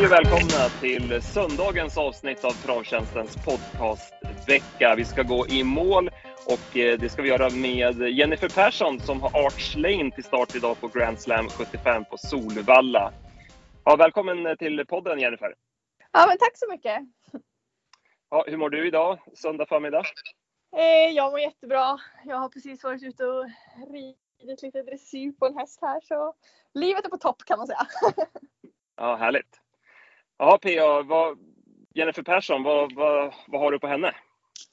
Hej och välkomna till söndagens avsnitt av Travtjänstens podcastvecka. Vi ska gå i mål och eh, det ska vi göra med Jennifer Persson som har Arch Lane till start idag på Grand Slam 75 på Solvalla. Ja, välkommen till podden Jennifer. Ja, men tack så mycket. Ja, hur mår du idag, söndag förmiddag? Eh, jag mår jättebra. Jag har precis varit ute och ridit lite dressyr på en häst här så livet är på topp kan man säga. Ja, härligt. Ja, PA, vad, Jennifer Persson, vad, vad, vad har du på henne?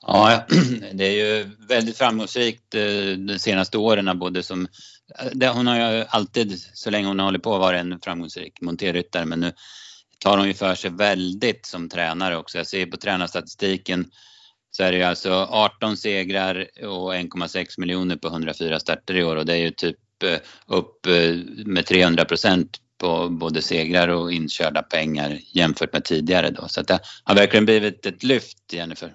Ja, det är ju väldigt framgångsrikt eh, de senaste åren. Både som, hon har ju alltid, så länge hon har hållit på, varit en framgångsrik monterryttare men nu tar hon ju för sig väldigt som tränare också. Jag ser på tränarstatistiken så är det ju alltså 18 segrar och 1,6 miljoner på 104 starter i år och det är ju typ eh, upp eh, med 300 procent på både segrar och inkörda pengar jämfört med tidigare då. Så det har verkligen blivit ett lyft, Jennifer.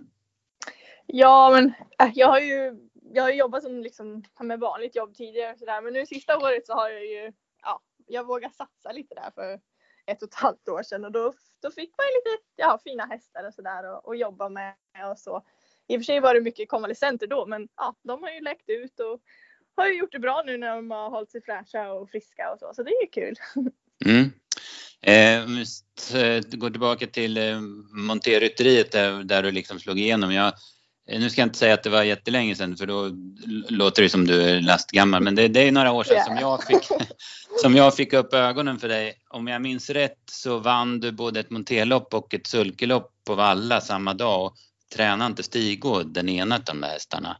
Ja, men äh, jag har ju jag har jobbat som liksom med vanligt jobb tidigare och sådär men nu sista året så har jag ju, ja, jag vågar satsa lite där för ett och ett halvt år sedan och då, då fick man ju lite ja, fina hästar och sådär och, och jobba med och så. I och för sig var det mycket konvalescenter då, men ja, de har ju läckt ut och har ju gjort det bra nu när de har hållit sig fräscha och friska och så, så det är ju kul. Mm. Eh, om vi går tillbaka till eh, monterrytteriet där, där du liksom slog igenom. Jag, eh, nu ska jag inte säga att det var jättelänge sedan för då låter det som du är lastgammal men det, det är några år sedan yeah. som, jag fick, som jag fick upp ögonen för dig. Om jag minns rätt så vann du både ett monterlopp och ett sulkelopp på Valla samma dag och tränade inte Stigå den ena av de där hästarna?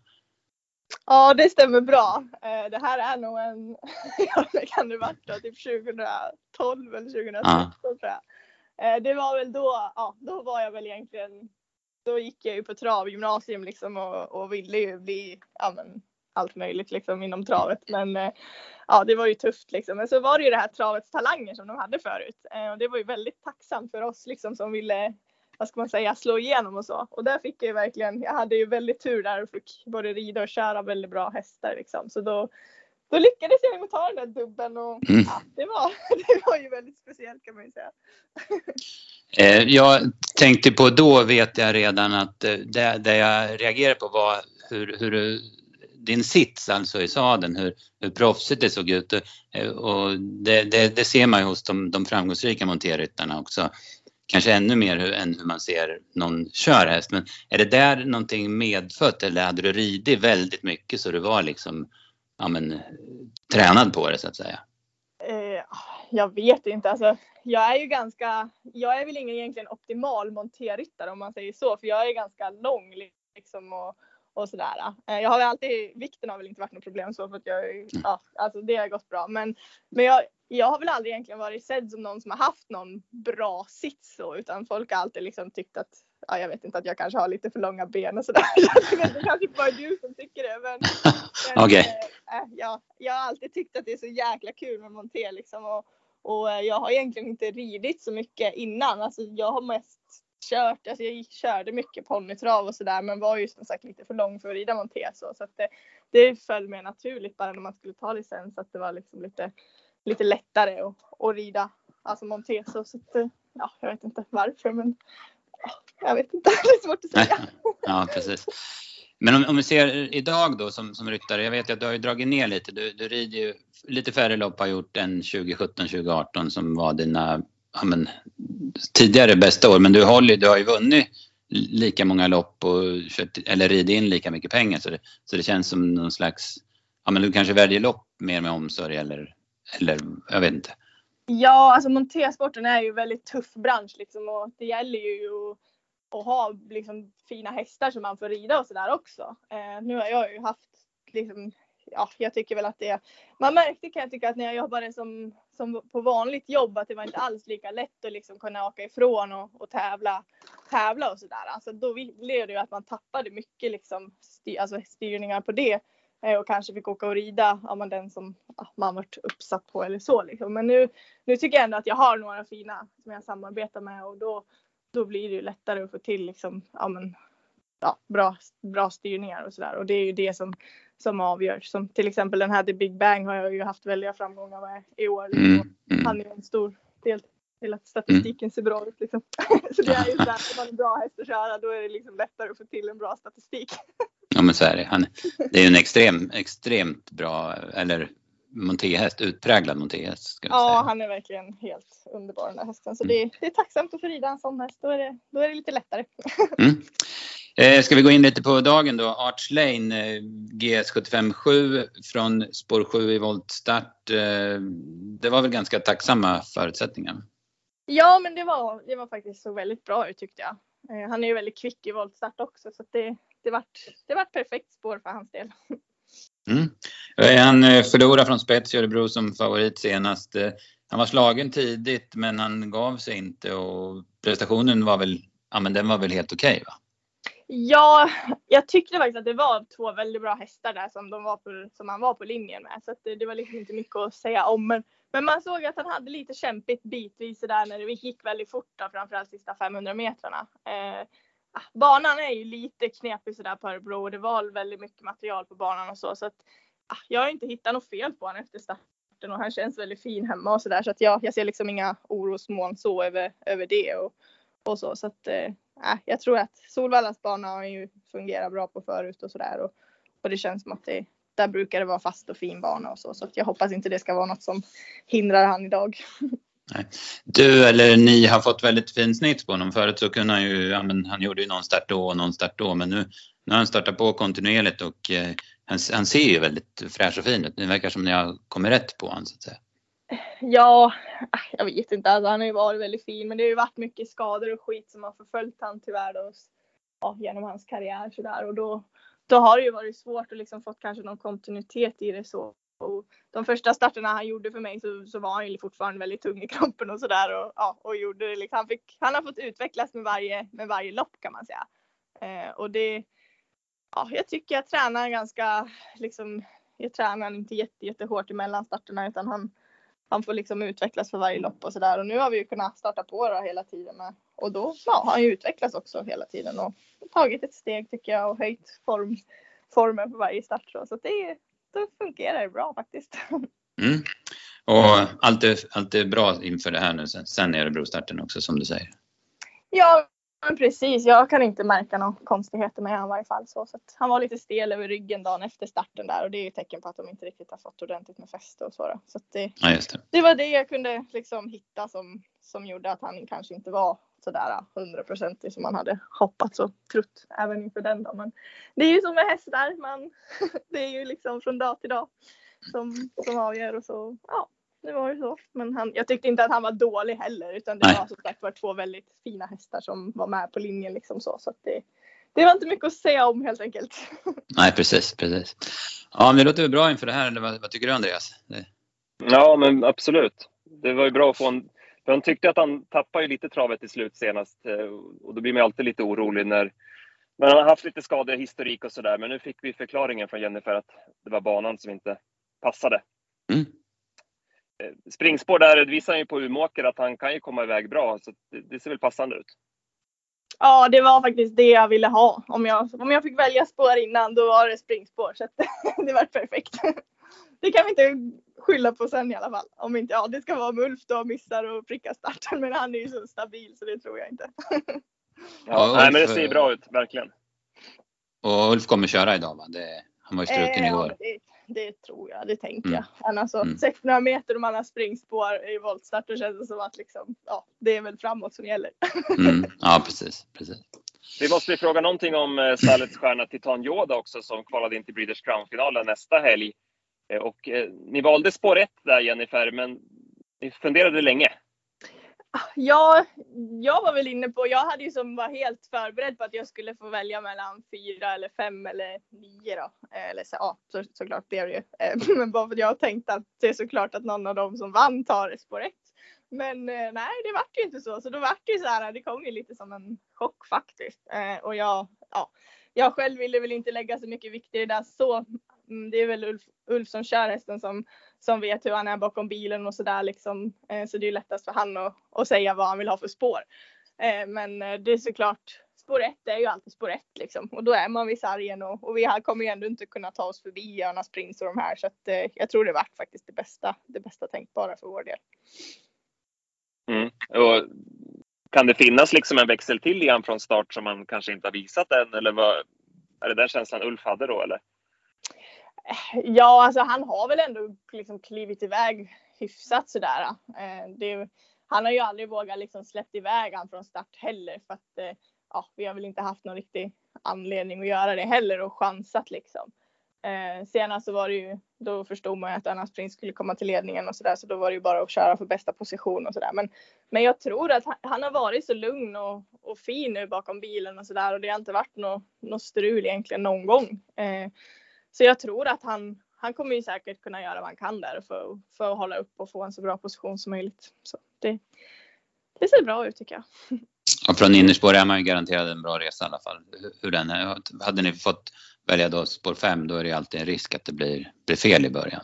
Ja, det stämmer bra. Eh, det här är nog en, ja, det kan det varit då, typ 2012 eller 2013 ja. tror jag. Eh, det var väl då, ja, då var jag väl egentligen, då gick jag ju på travgymnasium liksom och, och ville ju bli, ja men allt möjligt liksom inom travet. Men eh, ja, det var ju tufft liksom. Men så var det ju det här travets talanger som de hade förut. Och det var ju väldigt tacksamt för oss liksom som ville vad ska man säga, slå igenom och så. Och där fick jag ju verkligen, jag hade ju väldigt tur där och fick både rida och köra väldigt bra hästar liksom. Så då, då lyckades jag ju ta den där dubben och mm. ja, det, var, det var ju väldigt speciellt kan man ju säga. Eh, jag tänkte på då vet jag redan att eh, det, det jag reagerade på var hur, hur din sits alltså i sadeln, hur, hur proffsigt det såg ut. Eh, och det, det, det ser man ju hos de, de framgångsrika monterryttarna också kanske ännu mer än hur man ser någon kör häst. Men är det där någonting medfött eller hade du ridit väldigt mycket så du var liksom ja, men, tränad på det så att säga? Eh, jag vet inte. Alltså, jag är ju ganska, jag är väl ingen egentligen optimal monterryttare om man säger så, för jag är ganska lång liksom och, och sådär. Eh, jag har alltid, vikten har väl inte varit något problem så för att jag, mm. ja, alltså det har gått bra. Men, men jag, jag har väl aldrig egentligen varit sedd som någon som har haft någon bra sits så, utan folk har alltid liksom tyckt att, ja jag vet inte, att jag kanske har lite för långa ben och sådär. det kanske bara är du som tycker det. Men, men okay. äh, ja, jag har alltid tyckt att det är så jäkla kul med monté liksom och, och eh, jag har egentligen inte ridit så mycket innan. Alltså jag har mest kört, alltså jag körde mycket ponnytrav och sådär men var ju som sagt lite för lång för att rida monté så, så att det, det föll mig naturligt bara när man skulle ta licens att det var liksom lite lite lättare att, att rida alltså Monteso. Så att, ja, jag vet inte varför men jag vet inte, det är svårt att säga. ja, precis. Men om, om vi ser idag då som, som ryttare, jag vet att du har ju dragit ner lite. Du, du rider ju lite färre lopp har gjort än 2017-2018 som var dina ja, men, tidigare bästa år. Men du, håller, du har ju vunnit lika många lopp och kört, eller ridit in lika mycket pengar så det, så det känns som någon slags, ja men du kanske väljer lopp mer med omsorg eller eller jag vet inte. Ja, alltså montersporten är ju en väldigt tuff bransch liksom och det gäller ju att, att ha liksom fina hästar som man får rida och sådär också. Eh, nu har jag ju haft liksom, ja, jag tycker väl att det, man märkte kan jag tycka att när jag jobbade som, som på vanligt jobb att det var inte alls lika lätt att liksom kunna åka ifrån och, och tävla, tävla och sådär. Alltså då blev det ju att man tappade mycket liksom styr, alltså styrningar på det eh, och kanske fick åka och rida, ja, man den som ja, man varit uppsatt på eller så. Liksom. Men nu, nu tycker jag ändå att jag har några fina som jag samarbetar med och då, då blir det ju lättare att få till liksom, ja, men, ja, bra, bra styrningar och sådär. Och det är ju det som, som avgör. Som till exempel den här The Big Bang har jag ju haft väldiga framgångar med i år. Mm, mm. Han är en stor del till att statistiken ser bra ut. Liksom. så det är ju så här, om man är bra häst att köra då är det liksom lättare att få till en bra statistik. Ja men så är det. Han, det är ju en extrem, extremt bra, eller montéhäst, utpräglad montéhäst. Ja, säga. han är verkligen helt underbar den där hästen. Så det, det är tacksamt att få rida en sån häst. Då är det, då är det lite lättare. Mm. Eh, ska vi gå in lite på dagen då? Arch Lane, eh, GS 757 från spår 7 i voltstart. Eh, det var väl ganska tacksamma förutsättningar? Ja, men det var, det var faktiskt så väldigt bra ut tyckte jag. Han är ju väldigt kvick i voltstart också så det, det vart, det vart perfekt spår för hans del. Mm. Han förlorade från spets i Örebro som favorit senast. Han var slagen tidigt men han gav sig inte och prestationen var väl, ja men den var väl helt okej okay, va? Ja, jag tyckte faktiskt att det var två väldigt bra hästar där som, de var på, som han var på linjen med. Så det, det, var liksom inte mycket att säga om. Men, men man såg att han hade lite kämpigt bitvis där när det gick väldigt fort då, framförallt sista 500 metrarna. Eh, ah, banan är ju lite knepig sådär på Örebro och det var väldigt mycket material på banan och så. så att, ah, jag har inte hittat något fel på honom efter starten och han känns väldigt fin hemma och sådär. Så att jag, jag ser liksom inga orosmoln så över, över det. Och, och så. Så att, eh, äh, jag tror att Solvallas bana har ju fungerat bra på förut och sådär. Och, och det känns som att det, där brukar det vara fast och fin bana och så. Så att jag hoppas inte det ska vara något som hindrar han idag. Nej. Du eller ni har fått väldigt fin snitt på honom. Förut så kunde han ju, ja, men han gjorde ju någon start då och någon start då men nu, nu har han startat på kontinuerligt och eh, han, han ser ju väldigt fräsch och fin ut. Det verkar som ni har kommit rätt på honom så att säga. Ja, äh, jag vet inte. Alltså, han har ju varit väldigt fin men det har ju varit mycket skador och skit som har förföljt han tyvärr då, ja, genom hans karriär sådär och då, då har det ju varit svårt att liksom fått kanske någon kontinuitet i det så. Och de första starterna han gjorde för mig så, så var han ju fortfarande väldigt tung i kroppen och sådär och, ja, och gjorde det liksom. Han, fick, han har fått utvecklas med varje, med varje lopp kan man säga. Eh, och det, ja, jag tycker jag tränar ganska liksom, jag tränar inte jätte, jättehårt i mellanstarterna utan han, han får liksom utvecklas för varje lopp och sådär. Och nu har vi ju kunnat starta på då hela tiden med. Och då ja, har han ju utvecklats också hela tiden och tagit ett steg tycker jag och höjt form, formen på varje start. Så, så det, det fungerar bra faktiskt. Mm. Och allt är, allt är bra inför det här nu sen, sen är Örebro-starten också som du säger. Ja, men precis. Jag kan inte märka några konstigheter med honom i varje fall. Så, så han var lite stel över ryggen dagen efter starten där och det är ju tecken på att de inte riktigt har fått ordentligt med fäste och så. Då. så det, ja, det. det. var det jag kunde liksom hitta som, som gjorde att han kanske inte var sådär hundraprocentig som man hade hoppats och trott även inför den dagen. Men det är ju som med hästar, man, det är ju liksom från dag till dag som, som avgör och så ja, det var ju så. Men han, jag tyckte inte att han var dålig heller utan det Nej. var som sagt var två väldigt fina hästar som var med på linjen liksom så. så att det, det var inte mycket att säga om helt enkelt. Nej precis, precis. Ja men det låter väl bra inför det här eller vad, vad tycker du Andreas? Det... Ja men absolut. Det var ju bra att få en för han tyckte att han tappade lite travet i slut senast eh, och då blir man alltid lite orolig när, när han har haft lite skadehistorik och sådär. Men nu fick vi förklaringen från Jennifer att det var banan som inte passade. Mm. Eh, springspår där visar ju på Umeåker att han kan ju komma iväg bra, så det, ser väl passande ut. Ja, det var faktiskt det jag ville ha. Om jag, om jag fick välja spår innan, då var det springspår. Så det var perfekt. Det kan vi inte skylla på sen i alla fall. Om inte, ja det ska vara Mulf då missar och prickar starten. Men han är ju så stabil så det tror jag inte. Ja, Ulf, nej, men det ser bra ut, verkligen. Och Ulf kommer köra idag va? Det, han var ju struken eh, igår. Ja, det tror jag, det tänker mm. jag. Men alltså mm. 600 meter och man har springspår i voltstart då känns det som att liksom, ja, det är väl framåt som gäller. Mm. Ja, precis, precis. Vi måste fråga någonting om eh, stallets stjärna Titan Yoda också som kvalade in till Breeders Crown-finalen nästa helg. Eh, och eh, ni valde spår 1 där Jennifer, men ni funderade länge. Ja, jag var väl inne på, jag hade ju som var helt förberedd på att jag skulle få välja mellan fyra eller fem eller nio då. Eh, eller så, ja, så, såklart blev det ju. Eh, men bara för att jag tänkte att det är såklart att någon av dem som vann tar spår ett. Men eh, nej, det vart ju inte så. Så då vart det ju så här, det kom ju lite som en chock faktiskt. Och jag, ja, jag själv ville väl inte lägga så mycket vikt i det där så. Mm, det är väl Ulf, Ulf som kör hästen som som vet hur han är bakom bilen och sådär liksom. Eh, så det är lättast för han att, att säga vad han vill ha för spår. Eh, men eh, det är såklart, spår ett är ju alltid spår ett liksom. Och då är man vid sargen och, och vi kommer ju ändå inte kunna ta oss förbi Örnas Prins och de här. Så att eh, jag tror det vart faktiskt det bästa, det bästa tänkbara för vår del. Mm. Och kan det finnas liksom en växel till igen från start som man kanske inte har visat än? Eller vad, är det den känslan Ulf hade då eller? Ja, alltså han har väl ändå liksom klivit iväg hyfsat sådär. Eh, det, han har ju aldrig vågat liksom släppt iväg han från start heller för att eh, ja, vi har väl inte haft någon riktig anledning att göra det heller och chansat liksom. Eh, senast så var det ju, då förstod man ju att Anna Sprint skulle komma till ledningen och sådär så då var det ju bara att köra för bästa position och sådär. Men, men jag tror att han, han har varit så lugn och, och fin nu bakom bilen och sådär och det har inte varit något, något strul egentligen någon gång. Eh, så jag tror att han, han kommer ju säkert kunna göra vad han kan där för, för att hålla upp och få en så bra position som möjligt. Så det, det ser bra ut tycker jag. Och från innerspår är man ju garanterad en bra resa i alla fall. Hur den är. Hade ni fått välja då spår 5 då är det alltid en risk att det blir, blir fel i början.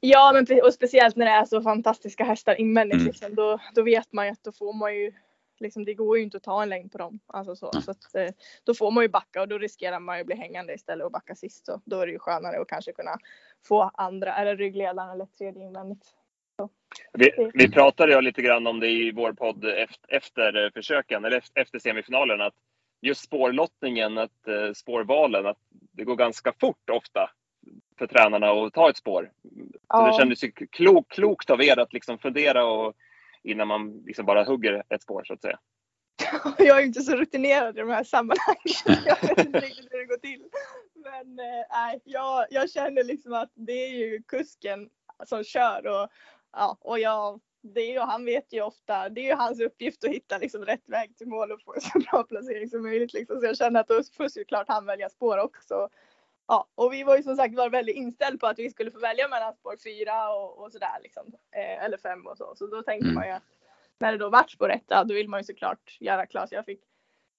Ja, men och speciellt när det är så fantastiska hästar invändigt. Mm. Liksom, då, då vet man ju att då får man ju liksom, det går ju inte att ta en längd på dem. Alltså så. Mm. så att, eh, då får man ju backa och då riskerar man ju att bli hängande istället och backa sist. Så då är det ju skönare att kanske kunna få andra eller ryggledaren eller tredje invändigt. Vi, vi pratade ju lite grann om det i vår podd efter, efter försöken, eller efter semifinalen, att just spårlottningen, att, eh, spårvalen, att det går ganska fort ofta för tränarna att ta ett spår. Ja. Så det kändes ju klok, klokt av er att liksom fundera och, innan man liksom bara hugger ett spår så att säga. Jag är inte så rutinerad i de här sammanhangen. Jag vet inte riktigt hur det går till. Men eh, nej, äh, jag, jag känner liksom att det är ju kusken som kör och, ja, och jag det är ju, han vet ju ofta, det är ju hans uppgift att hitta liksom rätt väg till mål och få en så bra placering som möjligt. Liksom. Så jag känner att då får såklart han välja spår också. Ja, och vi var ju som sagt var väldigt inställda på att vi skulle få välja mellan spår 4 och, och sådär liksom. Eh, eller 5 och så. Så då tänkte mm. man ju att när det då vart spår 1, då vill man ju såklart göra klart. Så jag fick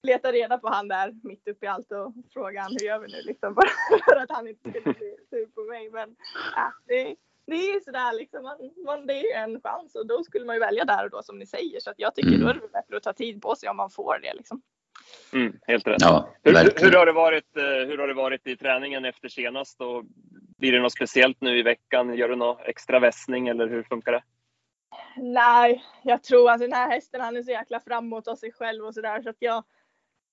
leta reda på han där mitt uppe i allt och fråga han hur gör vi nu liksom. Bara för att han inte skulle bli sur på mig. Men ja, det, det är ju sådär liksom, man, man, det är ju en chans och då skulle man ju välja där och då som ni säger. Så att jag tycker mm. då är det bättre att ta tid på sig om man får det liksom. Mm, helt rätt. Ja, hur, hur, har det varit, eh, hur har det varit i träningen efter senast? Och blir det något speciellt nu i veckan? Gör du någon extra vässning eller hur funkar det? Nej, jag tror att den här hästen han är så jäkla framåt av sig själv och sådär så att jag,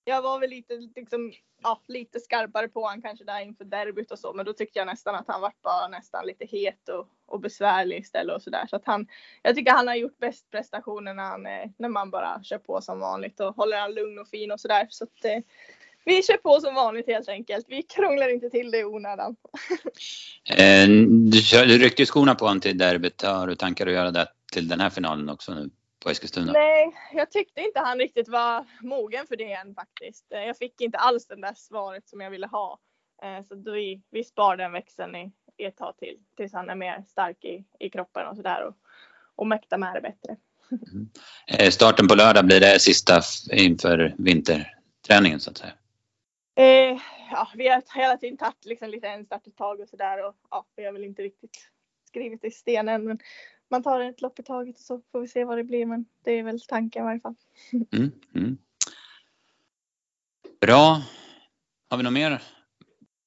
jag var väl lite, liksom, ja, lite skarpare på honom kanske där inför derbyt och så. Men då tyckte jag nästan att han var bara nästan lite het och, och besvärlig istället och sådär. Så att han, jag tycker han har gjort bäst prestationer när, han, eh, när man bara kör på som vanligt och håller han lugn och fin och sådär. Så att eh, vi kör på som vanligt helt enkelt. Vi krånglar inte till det i onödan. Eh, du, du ryckte ju skorna på honom till derbyt. Har du tankar att göra det till den här finalen också nu? På Eskilstuna? Nej, jag tyckte inte han riktigt var mogen för det än faktiskt. Eh, jag fick inte alls det där svaret som jag ville ha. Eh, så vi, vi spar den växeln i, i ett tag till tills han är mer stark i, i kroppen och sådär och, och mäktar med det bättre. Mm. Eh, starten på lördag, blir det sista inför vinterträningen så att säga? Eh, ja, vi har hela tiden tagit liksom lite en start i taget och sådär och ja, vi har väl inte riktigt skrivit i stenen men man tar ett lopp i taget och så får vi se vad det blir. Men det är väl tanken i varje fall. Mm, mm. Bra. Har vi något mer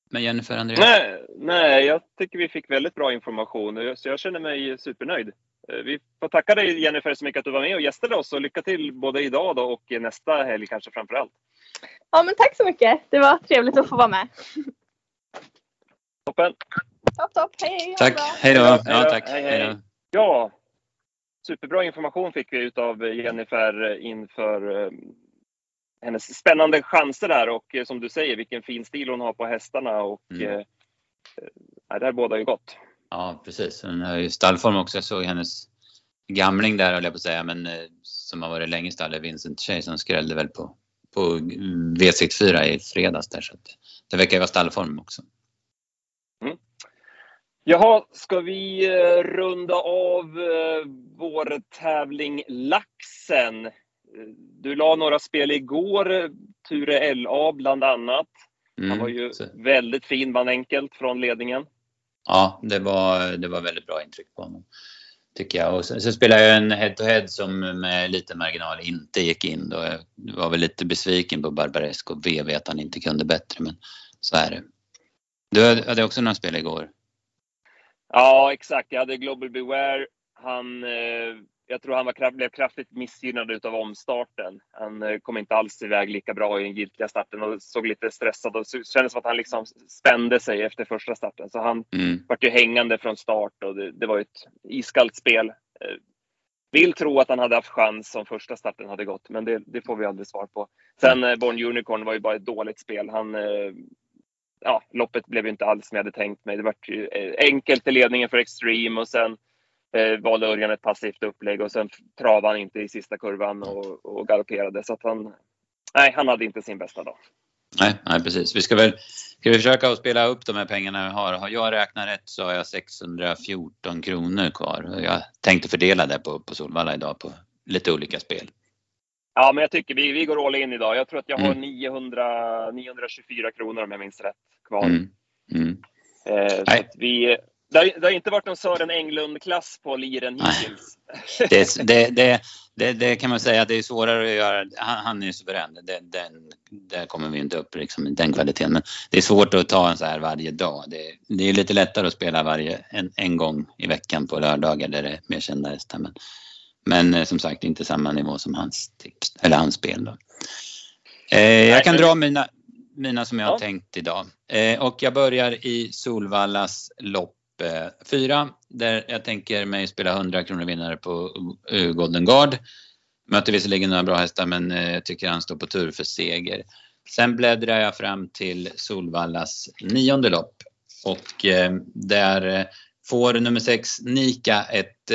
med Jennifer Andreas? Nej, nej, jag tycker vi fick väldigt bra information så jag känner mig supernöjd. Eh, vi får tacka dig Jennifer så mycket att du var med och gästade oss och lycka till både idag då och nästa helg kanske framför allt. Ja men tack så mycket. Det var trevligt att få vara med. Toppen. Topp, topp. Hej, Tack. Hej då. Ja, tack. Hej, hej. Ja, superbra information fick vi av Jennifer inför eh, hennes spännande chanser där och eh, som du säger vilken fin stil hon har på hästarna och mm. eh, eh det här båda ju gott. Ja precis, hon har ju stallform också. Jag såg hennes gamling där höll jag på att säga men som har varit länge i stallet, Vincent Tjej som skrällde väl på, på V64 i fredags där så att det verkar ju vara stallform också. Jaha, ska vi eh, runda av eh, vår tävling Laxen? Du la några spel igår, Ture LA bland annat. Han mm, var ju så. väldigt fin, vann enkelt från ledningen. Ja, det var, det var väldigt bra intryck på honom. Tycker jag. Och sen, så spelade jag en head-to-head som med lite marginal inte gick in. Då. Jag var väl lite besviken på Barbaresco och VV att han inte kunde bättre, men så är det. Du hade också några spel igår? Ja, exakt. Jag hade Global Beware. Han, eh, jag tror han var, blev kraftigt missgynnad utav omstarten. Han eh, kom inte alls iväg lika bra i den giltiga starten och såg lite stressad och kändes som att han liksom spände sig efter första starten. Så han mm. vart ju hängande från start och det, det var ett iskallt spel. Eh, vill tro att han hade haft chans om första starten hade gått, men det, det får vi aldrig svar på. Sen eh, Born Unicorn var ju bara ett dåligt spel. Han, ja, loppet blev ju inte alls som jag hade tänkt mig. Det var ju eh, enkelt i ledningen för Extreme och sen eh, valde Örjan ett passivt upplägg och sen travade han inte i sista kurvan och, och galopperade. Så att han, nej, han hade inte sin bästa dag. Nej, nej, precis. Vi ska väl ska vi försöka att spela upp de här pengarna vi har. Har jag räknat rätt så har jag 614 kronor kvar. Jag tänkte fördela det på, på Solvalla idag på lite olika spel. Ja, men jag tycker vi, vi går all in idag. Jag tror att jag har mm. 900, 924 kronor om jag minns rätt kvar. Mm. Mm. Eh, att vi, det har, det har, inte varit någon Sören Englund-klass på liren hittills. Det, det, det, det, kan man säga att det är svårare att göra. Han, han är ju suverän. Den, den, där kommer vi inte upp liksom, den kvaliteten. Men det är svårt att ta en så här varje dag. Det, det är lite lättare att spela varje, en, en gång i veckan på lördagar där det är mer kända hästar. Men, men eh, som sagt inte samma nivå som hans tips, eller hans spel. Då. Eh, jag kan dra mina, mina som jag har tänkt idag. Eh, och jag börjar i Solvallas lopp fyra där jag tänker mig spela 100 kronor vinnare på Golden Guard. Möter visserligen några bra hästar men jag tycker han står på tur för seger. Sen bläddrar jag fram till Solvallas nionde lopp och där får nummer sex Nika ett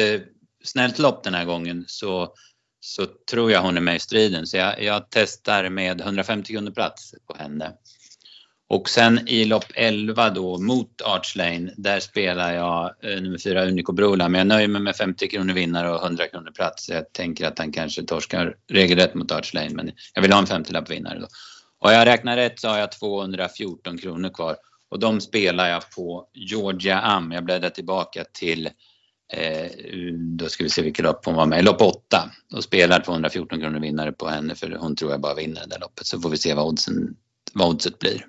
snällt lopp den här gången så, så tror jag hon är med i striden. Så jag, jag testar med 150 kronor plats på henne. Och sen i lopp 11 då mot Archlane, där spelar jag eh, nummer 4 Unico Brola. Men jag nöjer mig med 50 kronor vinnare och 100 kronor plats. Jag tänker att han kanske torskar regelrätt mot Archlane men jag vill ha en 50-lapp vinnare då. Och jag räknar rätt så har jag 214 kronor kvar. Och de spelar jag på Georgia Am. Jag bläddrar tillbaka till Eh, då ska vi se vilket lopp hon var med i. Lopp 8. Och spelar 214 kronor vinnare på henne för hon tror jag bara vinner det loppet. Så får vi se vad, oddsen, vad oddset blir.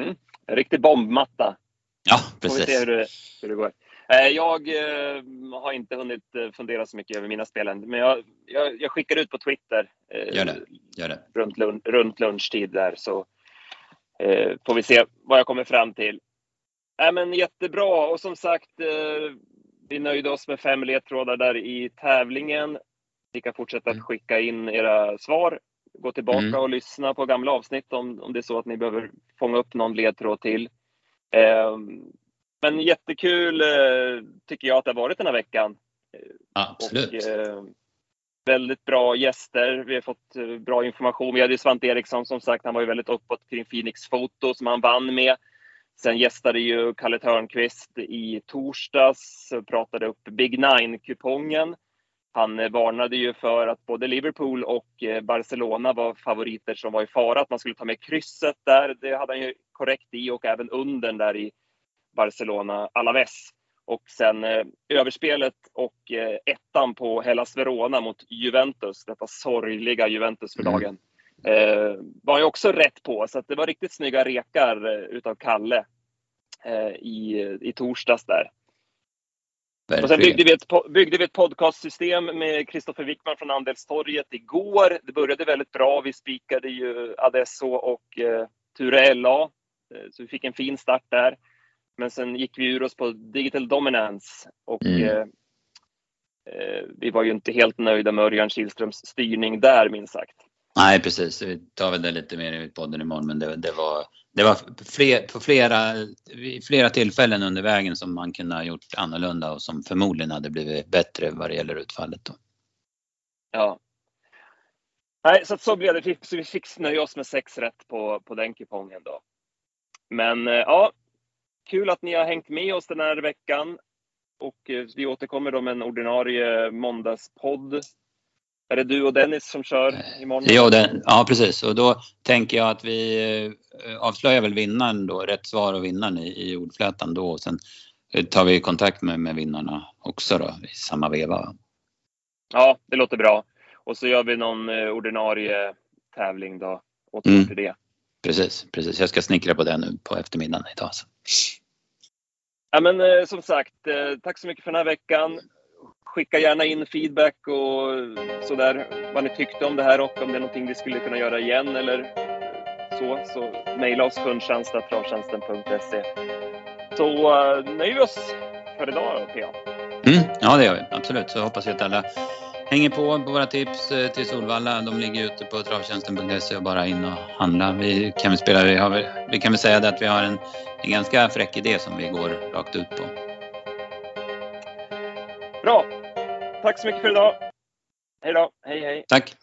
Mm. En riktig bombmatta. Ja, precis. Får vi se hur det, hur det går. Eh, jag eh, har inte hunnit eh, fundera så mycket över mina spel än, men jag, jag, jag skickar ut på Twitter Gör det. Gör det. Runt, lunch, runt lunchtid där så eh, får vi se vad jag kommer fram till. Äh, men jättebra och som sagt, eh, vi nöjde oss med fem ledtrådar där i tävlingen. Ni kan fortsätta att mm. skicka in era svar gå tillbaka mm. och lyssna på gamla avsnitt om, om det är så att ni behöver fånga upp någon ledtråd till. Eh, men jättekul eh, tycker jag att det har varit den här veckan. Absolut. Och, eh, väldigt bra gäster. Vi har fått eh, bra information. Vi hade Svante Eriksson som sagt, han var ju väldigt uppåt kring Phoenix Foto som han vann med. Sen gästade ju Kalle Törnqvist i torsdags och pratade upp Big Nine-kupongen. Han eh, varnade ju för att både Liverpool och eh, Barcelona var favoriter som var i fara, att man skulle ta med krysset där. Det hade han ju korrekt i och även under där i Barcelona Alaves. Och sen eh, överspelet och eh, ettan på Hellas Verona mot Juventus, detta sorgliga Juventus för mm. Eh, var ju också rätt på. Så det var riktigt snygga rekar eh, utav Kalle eh, i, i torsdags där. Och sen byggde vi, ett, byggde vi ett podcastsystem med Kristoffer Wickman från Andelstorget igår. Det började väldigt bra. Vi spikade ju Adesso och eh, Ture LA. Eh, så vi fick en fin start där. Men sen gick vi ur oss på Digital Dominance och mm. eh, eh vi var ju inte helt nöjda med Örjan Kihlströms styrning där minst sagt. Nej precis, vi tar väl det lite mer i podden imorgon men det, det var det var fler, på flera, flera tillfällen under vägen som man kunde ha gjort annorlunda och som förmodligen hade blivit bättre vad det gäller utfallet. Då. Ja. Nej, så, så blev det. Så vi fick nöja oss med sex rätt på, på den kupongen då. Men eh, ja, kul att ni har hängt med oss den här veckan. Och eh, vi återkommer då med en ordinarie måndagspodd är det du och Dennis som kör imorgon? Ja, den, ja precis. Och då tänker jag att vi eh, avslöjar väl vinnaren då, rätt svar och vinnaren i, i ordflätan då. Och sen eh, tar vi kontakt med, med vinnarna också då i samma veva. Ja, det låter bra. Och så gör vi någon eh, ordinarie tävling då. Återgår mm. till det. Precis, precis. Jag ska snickra på det nu på eftermiddagen idag. Så. Ja, men som sagt, tack så mycket för den här veckan skicka gärna in feedback och sådär, vad ni tyckte om det här och om det är någonting vi skulle kunna göra igen eller så, så mejla oss kundtjänst.travtjänsten.se. Så eh, nöjer vi oss för idag, PA. Mm, ja, det gör vi. Absolut. Så hoppas vi att alla hänger på på våra tips eh, till Solvalla. De ligger ute på travtjänsten.se och bara in och handla. Vi kan väl, spela, vi, har, vi kan väl säga att vi har en, en ganska fräck idé som vi går rakt ut på. Tack så mycket för idag. Hej då. Hej hej. Tack.